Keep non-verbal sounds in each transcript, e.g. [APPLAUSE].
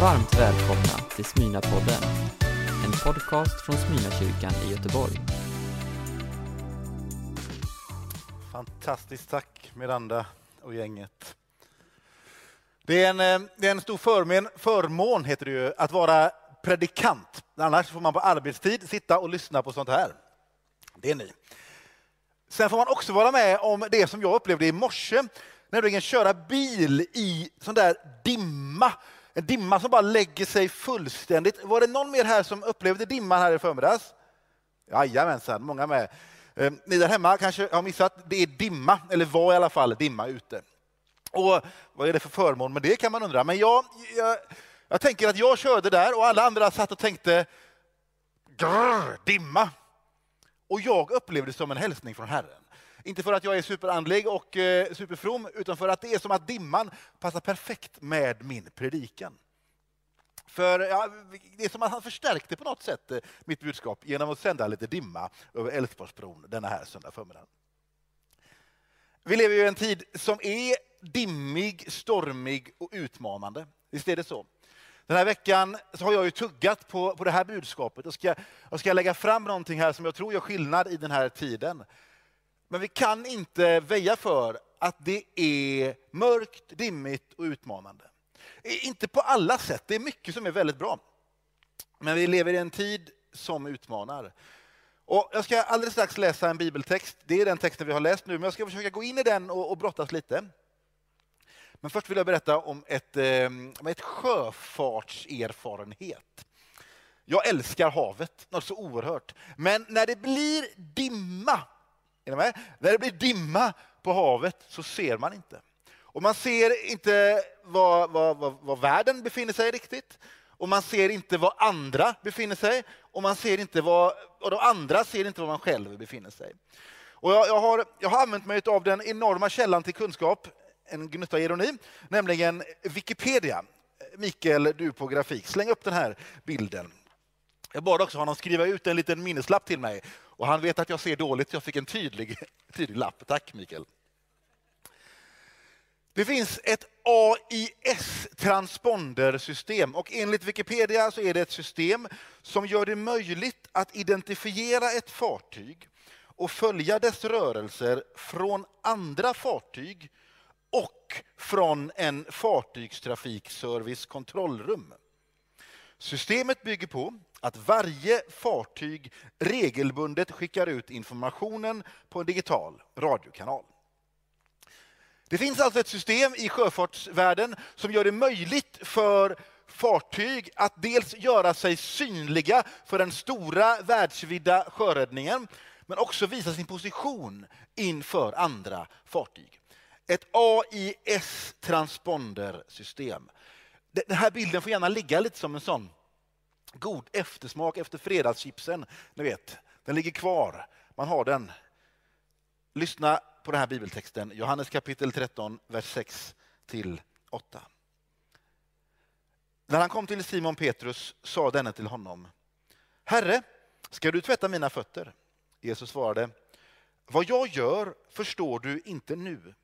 Varmt välkomna till Smyna-podden, en podcast från Smyna-kyrkan i Göteborg. Fantastiskt tack Miranda och gänget. Det är en, eh, det är en stor förmån, förmån heter det ju, att vara predikant. Annars får man på arbetstid sitta och lyssna på sånt här. Det är ni. Sen får man också vara med om det som jag upplevde i morse, nämligen köra bil i sån där dimma. En dimma som bara lägger sig fullständigt. Var det någon mer här som upplevde dimman här i förmiddags? Jajamensan, många med. Eh, ni där hemma kanske har missat, det är dimma, eller var i alla fall dimma ute. Och vad är det för förmån med det kan man undra. Men jag, jag, jag tänker att jag körde där och alla andra satt och tänkte grrr, dimma. Och jag upplevde det som en hälsning från Herren. Inte för att jag är superandlig och eh, superfrom, utan för att det är som att dimman passar perfekt med min predikan. För ja, det är som att han förstärkte på något sätt eh, mitt budskap genom att sända lite dimma över Älvsborgsbron denna här söndag förmiddag. Vi lever ju i en tid som är dimmig, stormig och utmanande. Visst är det så? Den här veckan så har jag ju tuggat på, på det här budskapet och ska, och ska lägga fram någonting här som jag tror gör skillnad i den här tiden. Men vi kan inte väja för att det är mörkt, dimmigt och utmanande. Inte på alla sätt, det är mycket som är väldigt bra. Men vi lever i en tid som utmanar. Och jag ska alldeles strax läsa en bibeltext. Det är den texten vi har läst nu, men jag ska försöka gå in i den och, och brottas lite. Men först vill jag berätta om ett, eh, om ett sjöfartserfarenhet. Jag älskar havet, något så oerhört. Men när det blir dimma, är ni med? När det blir dimma på havet så ser man inte. Och man ser inte var, var, var, var världen befinner sig riktigt. Och man ser inte var andra befinner sig. Och man ser inte var, och de andra ser inte var man själv befinner sig. Och jag, jag, har, jag har använt mig av den enorma källan till kunskap, en gnutta ironi, nämligen Wikipedia. Mikael, du på grafik, släng upp den här bilden. Jag bad också honom skriva ut en liten minneslapp till mig. Och han vet att jag ser dåligt, så jag fick en tydlig, [LAUGHS] tydlig lapp. Tack Mikael. Det finns ett AIS-transpondersystem och enligt Wikipedia så är det ett system som gör det möjligt att identifiera ett fartyg och följa dess rörelser från andra fartyg och från en fartygstrafikservice kontrollrum. Systemet bygger på att varje fartyg regelbundet skickar ut informationen på en digital radiokanal. Det finns alltså ett system i sjöfartsvärlden som gör det möjligt för fartyg att dels göra sig synliga för den stora världsvida sjöräddningen, men också visa sin position inför andra fartyg. Ett AIS-transpondersystem. Den här bilden får gärna ligga lite som en sån god eftersmak efter fredagschipsen. Ni vet, den ligger kvar. Man har den. Lyssna på den här bibeltexten, Johannes kapitel 13, vers 6 till 8. När han kom till Simon Petrus sa denne till honom, Herre, ska du tvätta mina fötter? Jesus svarade, vad jag gör förstår du inte nu,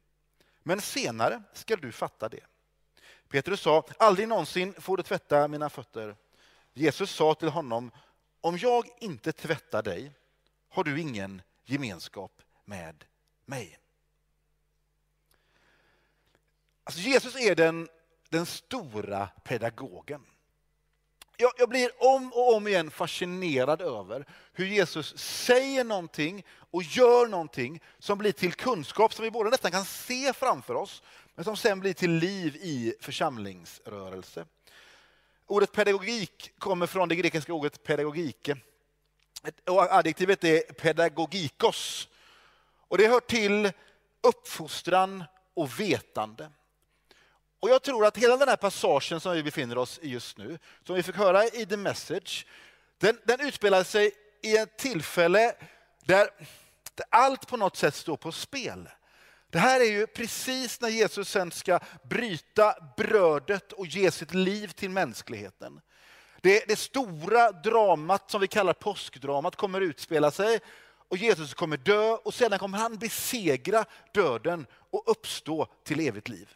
men senare ska du fatta det. Petrus sa, aldrig någonsin får du tvätta mina fötter. Jesus sa till honom, om jag inte tvättar dig har du ingen gemenskap med mig. Alltså Jesus är den, den stora pedagogen. Jag, jag, blir om och om igen fascinerad över hur Jesus säger någonting och gör någonting som blir till kunskap som vi båda nästan kan se framför oss, men som sen blir till liv i församlingsrörelse. Ordet pedagogik kommer från det grekiska ordet pedagogike. Adjektivet är pedagogikos. Och det hör till uppfostran och vetande. Och jag tror att hela den här passagen som vi befinner oss i just nu, som vi fick höra i The Message, den, den utspelar sig i ett tillfälle där, där allt på något sätt står på spel. Det här är ju precis när Jesus sen ska bryta brödet och ge sitt liv till mänskligheten. Det, det stora dramat som vi kallar påskdramat kommer utspela sig och Jesus kommer dö och sedan kommer han besegra döden och uppstå till evigt liv.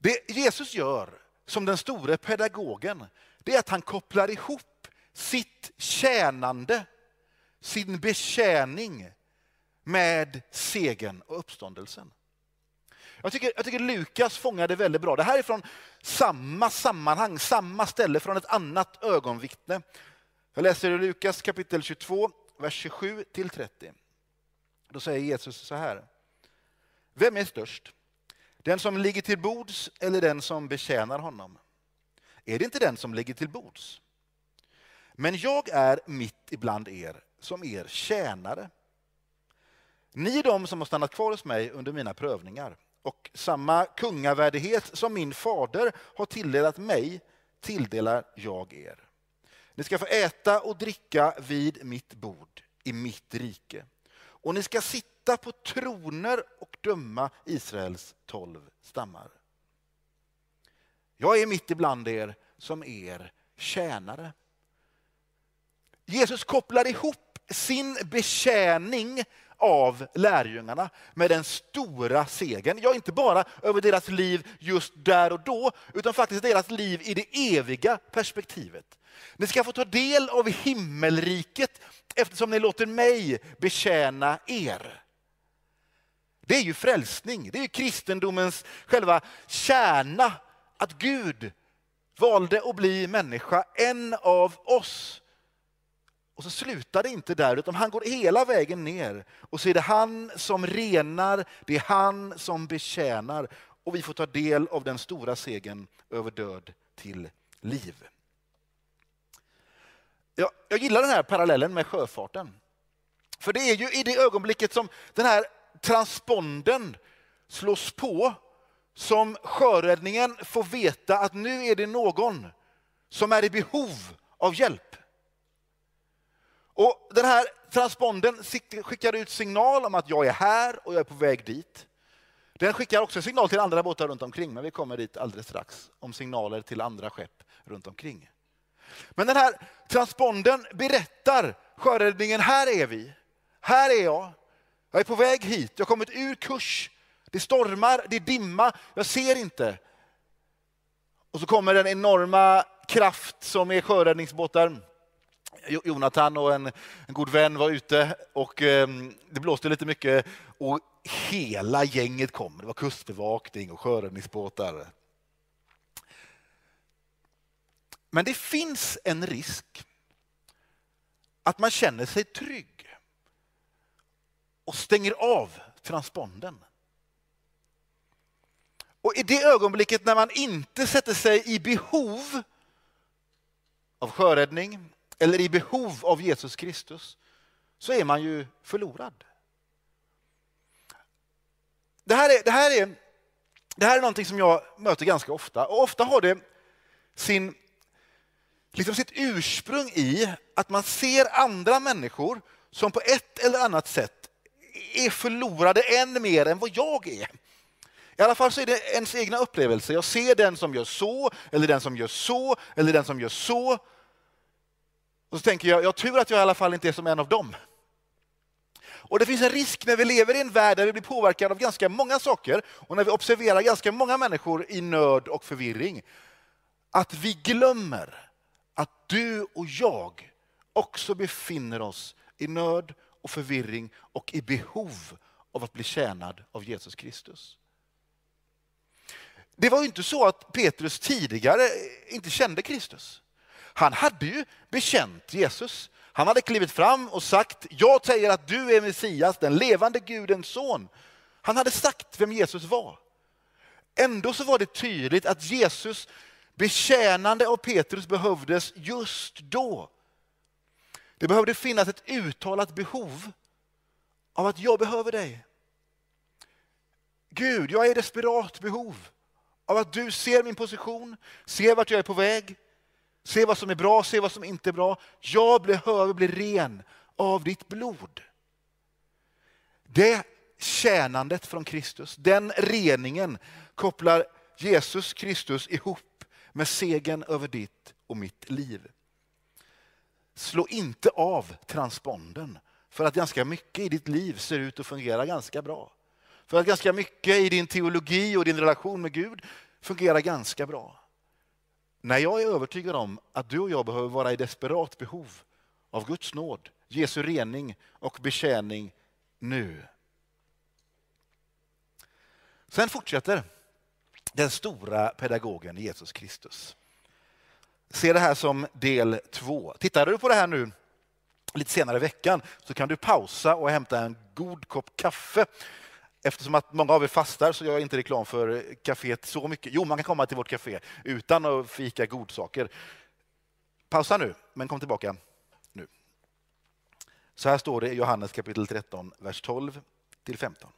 Det Jesus gör som den store pedagogen, det är att han kopplar ihop sitt tjänande, sin betjäning med segern och uppståndelsen. Jag tycker, jag tycker Lukas fångar det väldigt bra. Det här är från samma sammanhang, samma ställe, från ett annat ögonvittne. Jag läser i Lukas kapitel 22, vers 27 till 30. Då säger Jesus så här. Vem är störst? Den som ligger till bords eller den som betjänar honom? Är det inte den som ligger till bords? Men jag är mitt ibland er som er tjänare. Ni är de som har stannat kvar hos mig under mina prövningar och samma kungavärdighet som min fader har tilldelat mig tilldelar jag er. Ni ska få äta och dricka vid mitt bord i mitt rike. Och ni ska sitta på troner och döma Israels tolv stammar. Jag är mitt ibland er som er tjänare. Jesus kopplar ihop sin betjäning av lärjungarna med den stora segern. Ja, inte bara över deras liv just där och då, utan faktiskt deras liv i det eviga perspektivet. Ni ska få ta del av himmelriket eftersom ni låter mig betjäna er. Det är ju frälsning, det är ju kristendomens själva kärna, att Gud valde att bli människa, en av oss. Och så slutar det inte där, utan han går hela vägen ner och så är det han som renar, det är han som betjänar och vi får ta del av den stora segern över död till liv. Jag, jag gillar den här parallellen med sjöfarten. För det är ju i det ögonblicket som den här transponden slås på som sjöräddningen får veta att nu är det någon som är i behov av hjälp. Och Den här transponden skickar ut signal om att jag är här och jag är på väg dit. Den skickar också signal till andra båtar runt omkring, men vi kommer dit alldeles strax, om signaler till andra skepp runt omkring. Men den här transponden berättar sjöräddningen, här är vi, här är jag, jag är på väg hit, jag har kommit ur kurs, det stormar, det är dimma, jag ser inte. Och så kommer den enorma kraft som är sjöräddningsbåtar Jonathan och en, en god vän var ute och eh, det blåste lite mycket och hela gänget kom. Det var kustbevakning och sjöräddningsbåtar. Men det finns en risk att man känner sig trygg och stänger av transponden. Och i det ögonblicket när man inte sätter sig i behov av sjöräddning eller i behov av Jesus Kristus så är man ju förlorad. Det här är, det här är, det här är någonting som jag möter ganska ofta och ofta har det sin, liksom sitt ursprung i att man ser andra människor som på ett eller annat sätt är förlorade än mer än vad jag är. I alla fall så är det ens egna upplevelse. Jag ser den som gör så, eller den som gör så, eller den som gör så. Och så tänker jag, jag tur att jag i alla fall inte är som en av dem. Och det finns en risk när vi lever i en värld där vi blir påverkade av ganska många saker och när vi observerar ganska många människor i nöd och förvirring, att vi glömmer att du och jag också befinner oss i nöd och förvirring och i behov av att bli tjänad av Jesus Kristus. Det var ju inte så att Petrus tidigare inte kände Kristus. Han hade ju bekänt Jesus. Han hade klivit fram och sagt, jag säger att du är Messias, den levande Gudens son. Han hade sagt vem Jesus var. Ändå så var det tydligt att Jesus betjänande av Petrus behövdes just då. Det behövde finnas ett uttalat behov av att jag behöver dig. Gud, jag är i desperat behov av att du ser min position, ser vart jag är på väg, Se vad som är bra, se vad som inte är bra. Jag behöver bli ren av ditt blod. Det tjänandet från Kristus, den reningen kopplar Jesus Kristus ihop med segern över ditt och mitt liv. Slå inte av transponden för att ganska mycket i ditt liv ser ut att fungera ganska bra. För att ganska mycket i din teologi och din relation med Gud fungerar ganska bra när jag är övertygad om att du och jag behöver vara i desperat behov av Guds nåd, Jesu rening och betjäning nu. Sen fortsätter den stora pedagogen Jesus Kristus. Se det här som del två. Tittar du på det här nu lite senare i veckan så kan du pausa och hämta en god kopp kaffe. Eftersom att många av er fastar så gör jag inte reklam för kaféet så mycket. Jo, man kan komma till vårt kafé utan att fika godsaker. Pausa nu, men kom tillbaka nu. Så här står det i Johannes kapitel 13, vers 12 till 15.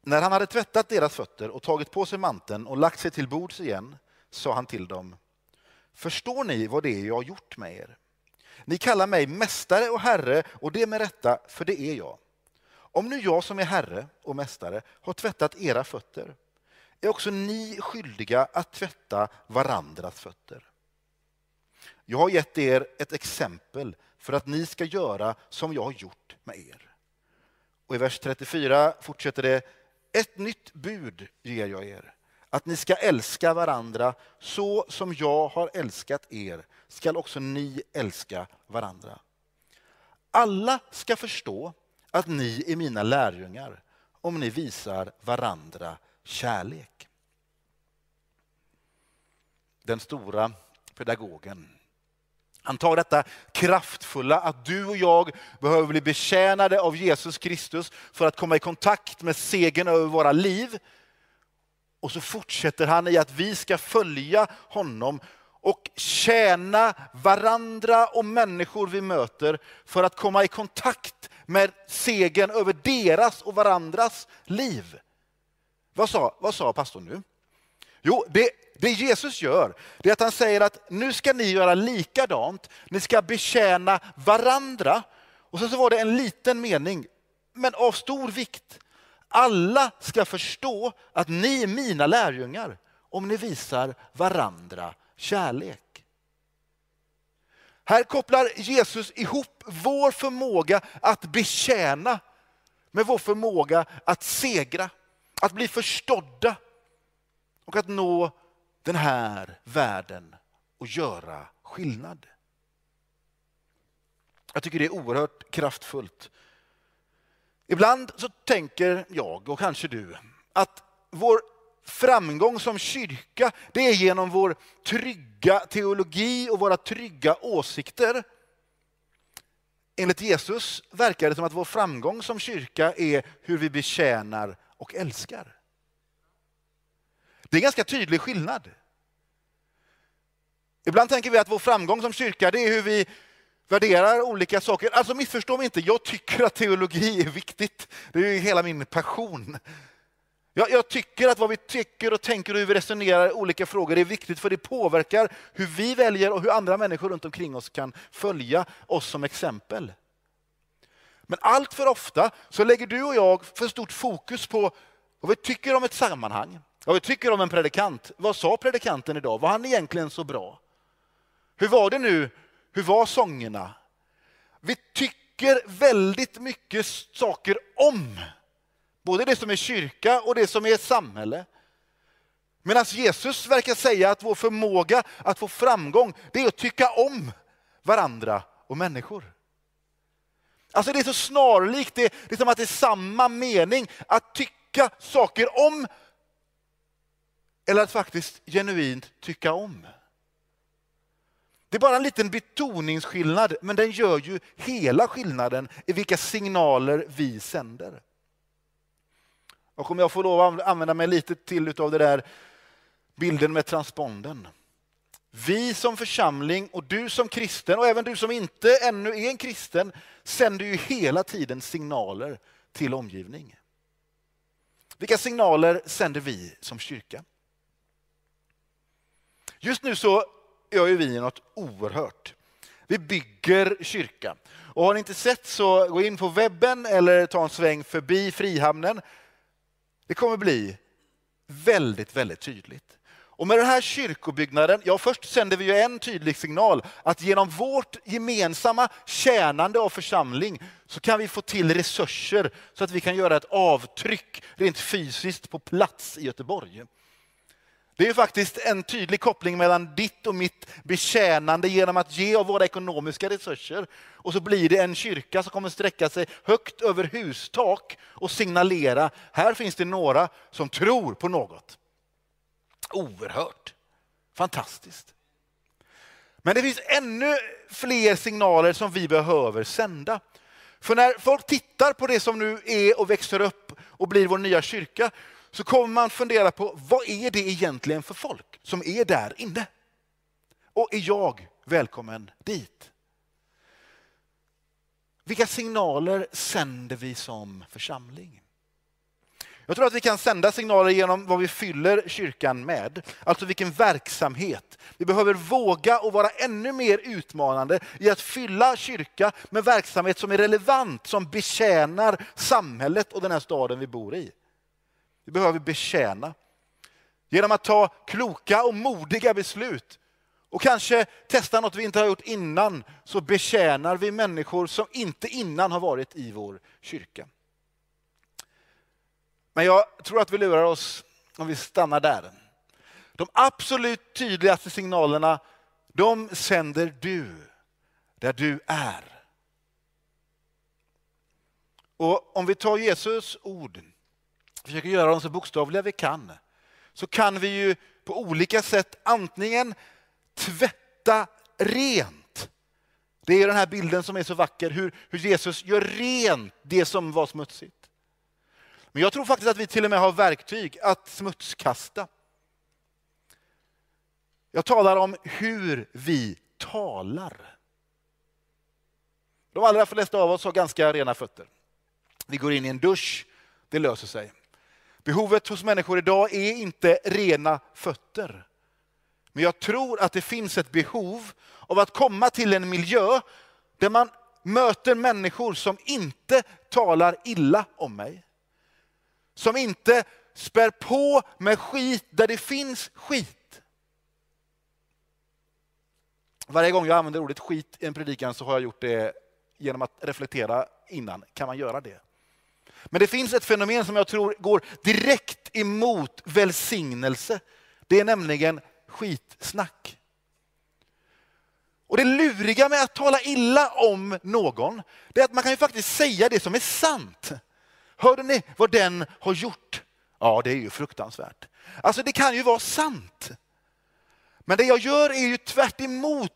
När han hade tvättat deras fötter och tagit på sig manteln och lagt sig till bords igen sa han till dem. Förstår ni vad det är jag har gjort med er? Ni kallar mig mästare och herre och det med rätta, för det är jag. Om nu jag som är herre och mästare har tvättat era fötter är också ni skyldiga att tvätta varandras fötter. Jag har gett er ett exempel för att ni ska göra som jag har gjort med er. Och I vers 34 fortsätter det. Ett nytt bud ger jag er. Att ni ska älska varandra så som jag har älskat er skall också ni älska varandra. Alla ska förstå att ni är mina lärjungar om ni visar varandra kärlek. Den stora pedagogen. Han tar detta kraftfulla att du och jag behöver bli betjänade av Jesus Kristus för att komma i kontakt med segern över våra liv. Och så fortsätter han i att vi ska följa honom och tjäna varandra och människor vi möter för att komma i kontakt med segern över deras och varandras liv. Vad sa, vad sa pastorn nu? Jo, det, det Jesus gör det är att han säger att nu ska ni göra likadant. Ni ska betjäna varandra. Och sen så var det en liten mening, men av stor vikt. Alla ska förstå att ni är mina lärjungar om ni visar varandra kärlek. Här kopplar Jesus ihop vår förmåga att betjäna med vår förmåga att segra, att bli förstådda och att nå den här världen och göra skillnad. Jag tycker det är oerhört kraftfullt. Ibland så tänker jag, och kanske du, att vår framgång som kyrka, det är genom vår trygga teologi och våra trygga åsikter. Enligt Jesus verkar det som att vår framgång som kyrka är hur vi betjänar och älskar. Det är en ganska tydlig skillnad. Ibland tänker vi att vår framgång som kyrka det är hur vi värderar olika saker. Alltså missförstå mig inte, jag tycker att teologi är viktigt. Det är hela min passion. Jag, jag, tycker att vad vi tycker och tänker och hur vi resonerar i olika frågor är viktigt för det påverkar hur vi väljer och hur andra människor runt omkring oss kan följa oss som exempel. Men allt för ofta så lägger du och jag för stort fokus på vad vi tycker om ett sammanhang, vad vi tycker om en predikant. Vad sa predikanten idag? Var han egentligen så bra? Hur var det nu? Hur var sångerna? Vi tycker väldigt mycket saker om Både det som är kyrka och det som är samhälle. Medan Jesus verkar säga att vår förmåga att få framgång, det är att tycka om varandra och människor. Alltså det är så snarlikt, det, det är som att det är samma mening att tycka saker om eller att faktiskt genuint tycka om. Det är bara en liten betoningsskillnad, men den gör ju hela skillnaden i vilka signaler vi sänder. Och om jag får lov att använda mig lite till av det där bilden med transponden. Vi som församling och du som kristen och även du som inte ännu är en kristen sänder ju hela tiden signaler till omgivning. Vilka signaler sänder vi som kyrka? Just nu så gör ju vi något oerhört. Vi bygger kyrka. Och har ni inte sett så gå in på webben eller ta en sväng förbi Frihamnen det kommer bli väldigt, väldigt tydligt. Och med den här kyrkobyggnaden, ja först sänder vi ju en tydlig signal att genom vårt gemensamma tjänande av församling så kan vi få till resurser så att vi kan göra ett avtryck rent fysiskt på plats i Göteborg. Det är faktiskt en tydlig koppling mellan ditt och mitt betjänande genom att ge av våra ekonomiska resurser. Och så blir det en kyrka som kommer sträcka sig högt över hustak och signalera, här finns det några som tror på något. Oerhört. Fantastiskt. Men det finns ännu fler signaler som vi behöver sända. För när folk tittar på det som nu är och växer upp och blir vår nya kyrka så kommer man fundera på vad är det egentligen för folk som är där inne? Och är jag välkommen dit? Vilka signaler sänder vi som församling? Jag tror att vi kan sända signaler genom vad vi fyller kyrkan med, alltså vilken verksamhet. Vi behöver våga och vara ännu mer utmanande i att fylla kyrka med verksamhet som är relevant, som betjänar samhället och den här staden vi bor i. Vi behöver betjäna genom att ta kloka och modiga beslut och kanske testa något vi inte har gjort innan så betjänar vi människor som inte innan har varit i vår kyrka. Men jag tror att vi lurar oss om vi stannar där. De absolut tydligaste signalerna, de sänder du där du är. Och om vi tar Jesus ord, försöker göra dem så bokstavliga vi kan, så kan vi ju på olika sätt antingen tvätta rent. Det är den här bilden som är så vacker, hur, hur Jesus gör rent det som var smutsigt. Men jag tror faktiskt att vi till och med har verktyg att smutskasta. Jag talar om hur vi talar. De allra flesta av oss har ganska rena fötter. Vi går in i en dusch, det löser sig. Behovet hos människor idag är inte rena fötter. Men jag tror att det finns ett behov av att komma till en miljö där man möter människor som inte talar illa om mig. Som inte spär på med skit där det finns skit. Varje gång jag använder ordet skit i en predikan så har jag gjort det genom att reflektera innan. Kan man göra det? Men det finns ett fenomen som jag tror går direkt emot välsignelse. Det är nämligen skitsnack. Och det luriga med att tala illa om någon, det är att man kan ju faktiskt säga det som är sant. Hörde ni vad den har gjort? Ja, det är ju fruktansvärt. Alltså det kan ju vara sant. Men det jag gör är ju tvärt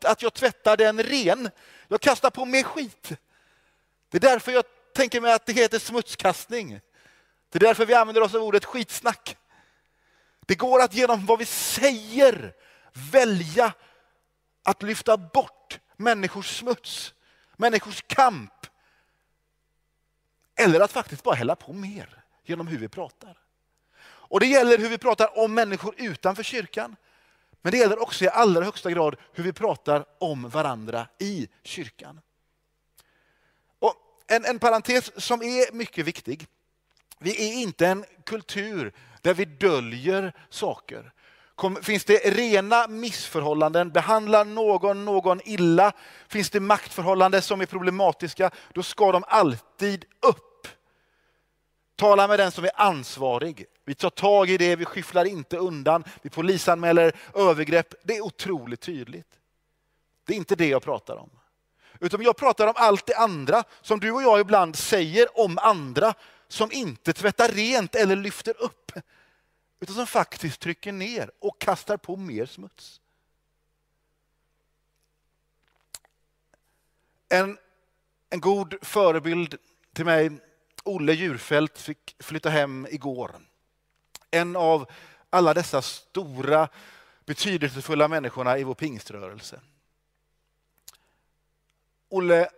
att jag tvättar den ren. Jag kastar på mig skit. Det är därför jag tänker mig att det heter smutskastning. Det är därför vi använder oss av ordet skitsnack. Det går att genom vad vi säger välja att lyfta bort människors smuts, människors kamp, eller att faktiskt bara hälla på mer genom hur vi pratar. Och Det gäller hur vi pratar om människor utanför kyrkan. Men det gäller också i allra högsta grad hur vi pratar om varandra i kyrkan. En, en parentes som är mycket viktig. Vi är inte en kultur där vi döljer saker. Finns det rena missförhållanden, behandlar någon någon illa, finns det maktförhållanden som är problematiska, då ska de alltid upp. Tala med den som är ansvarig. Vi tar tag i det, vi skyfflar inte undan, vi polisanmäler övergrepp. Det är otroligt tydligt. Det är inte det jag pratar om. Utan jag pratar om allt det andra som du och jag ibland säger om andra som inte tvättar rent eller lyfter upp. Utan som faktiskt trycker ner och kastar på mer smuts. En, en god förebild till mig Olle Djurfält fick flytta hem igår. En av alla dessa stora betydelsefulla människorna i vår pingströrelse. Olle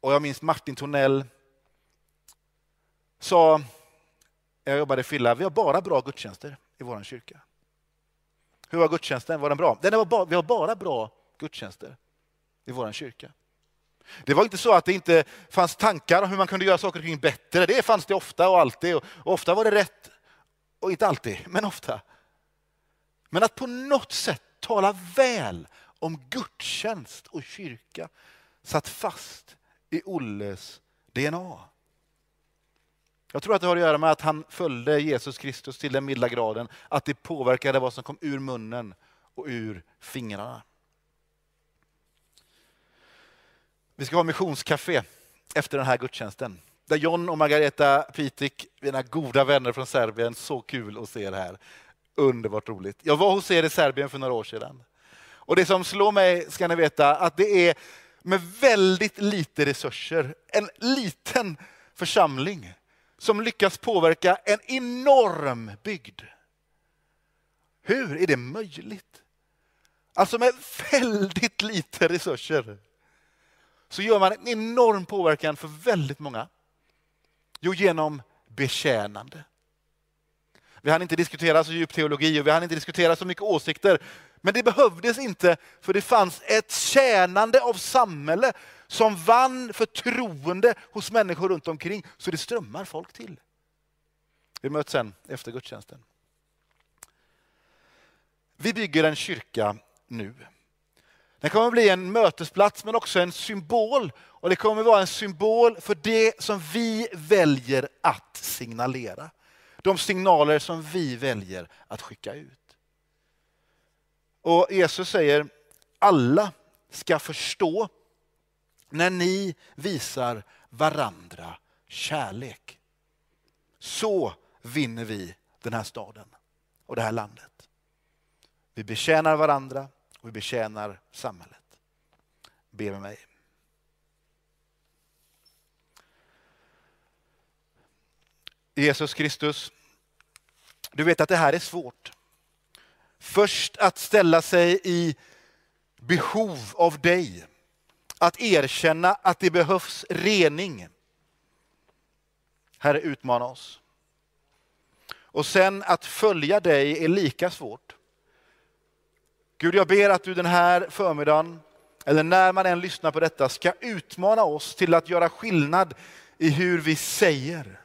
och jag minns Martin Tornell sa, jag jobbade i Filla, vi har bara bra gudstjänster i vår kyrka. Hur var gudstjänsten? Var den bra? Den var bara, vi har bara bra gudstjänster i vår kyrka. Det var inte så att det inte fanns tankar om hur man kunde göra saker och ting bättre. Det fanns det ofta och alltid. Och ofta var det rätt. Och inte alltid, men ofta. Men att på något sätt tala väl om gudstjänst och kyrka satt fast i Olles DNA. Jag tror att det har att göra med att han följde Jesus Kristus till den milda graden, att det påverkade vad som kom ur munnen och ur fingrarna. Vi ska ha missionscafé efter den här gudstjänsten. Där John och Margareta Pitik, mina goda vänner från Serbien, så kul att se er här. Underbart roligt. Jag var hos er i Serbien för några år sedan. Och det som slår mig, ska ni veta, att det är med väldigt lite resurser, en liten församling som lyckas påverka en enorm bygd. Hur är det möjligt? Alltså med väldigt lite resurser så gör man en enorm påverkan för väldigt många. Jo, genom betjänande. Vi hann inte diskutera så djup teologi och vi hann inte diskutera så mycket åsikter. Men det behövdes inte, för det fanns ett tjänande av samhälle som vann förtroende hos människor runt omkring, så det strömmar folk till. Vi möts sen efter gudstjänsten. Vi bygger en kyrka nu. Den kommer att bli en mötesplats men också en symbol. Och det kommer att vara en symbol för det som vi väljer att signalera. De signaler som vi väljer att skicka ut. Och Jesus säger, alla ska förstå när ni visar varandra kärlek. Så vinner vi den här staden och det här landet. Vi betjänar varandra och vi betjänar samhället. Be med mig. Jesus Kristus, du vet att det här är svårt. Först att ställa sig i behov av dig. Att erkänna att det behövs rening. Herre, utmana oss. Och sen att följa dig är lika svårt. Gud, jag ber att du den här förmiddagen, eller när man än lyssnar på detta, ska utmana oss till att göra skillnad i hur vi säger,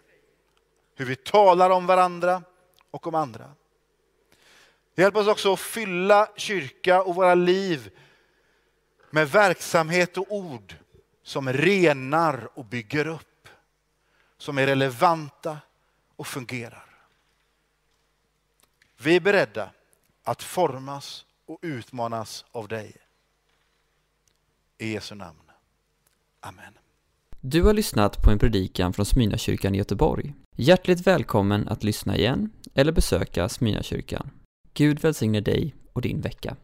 hur vi talar om varandra och om andra. Hjälp oss också att fylla kyrka och våra liv med verksamhet och ord som renar och bygger upp, som är relevanta och fungerar. Vi är beredda att formas och utmanas av dig. I Jesu namn. Amen. Du har lyssnat på en predikan från Smyrnakyrkan i Göteborg. Hjärtligt välkommen att lyssna igen eller besöka Smyrnakyrkan. Gud välsigne dig och din vecka.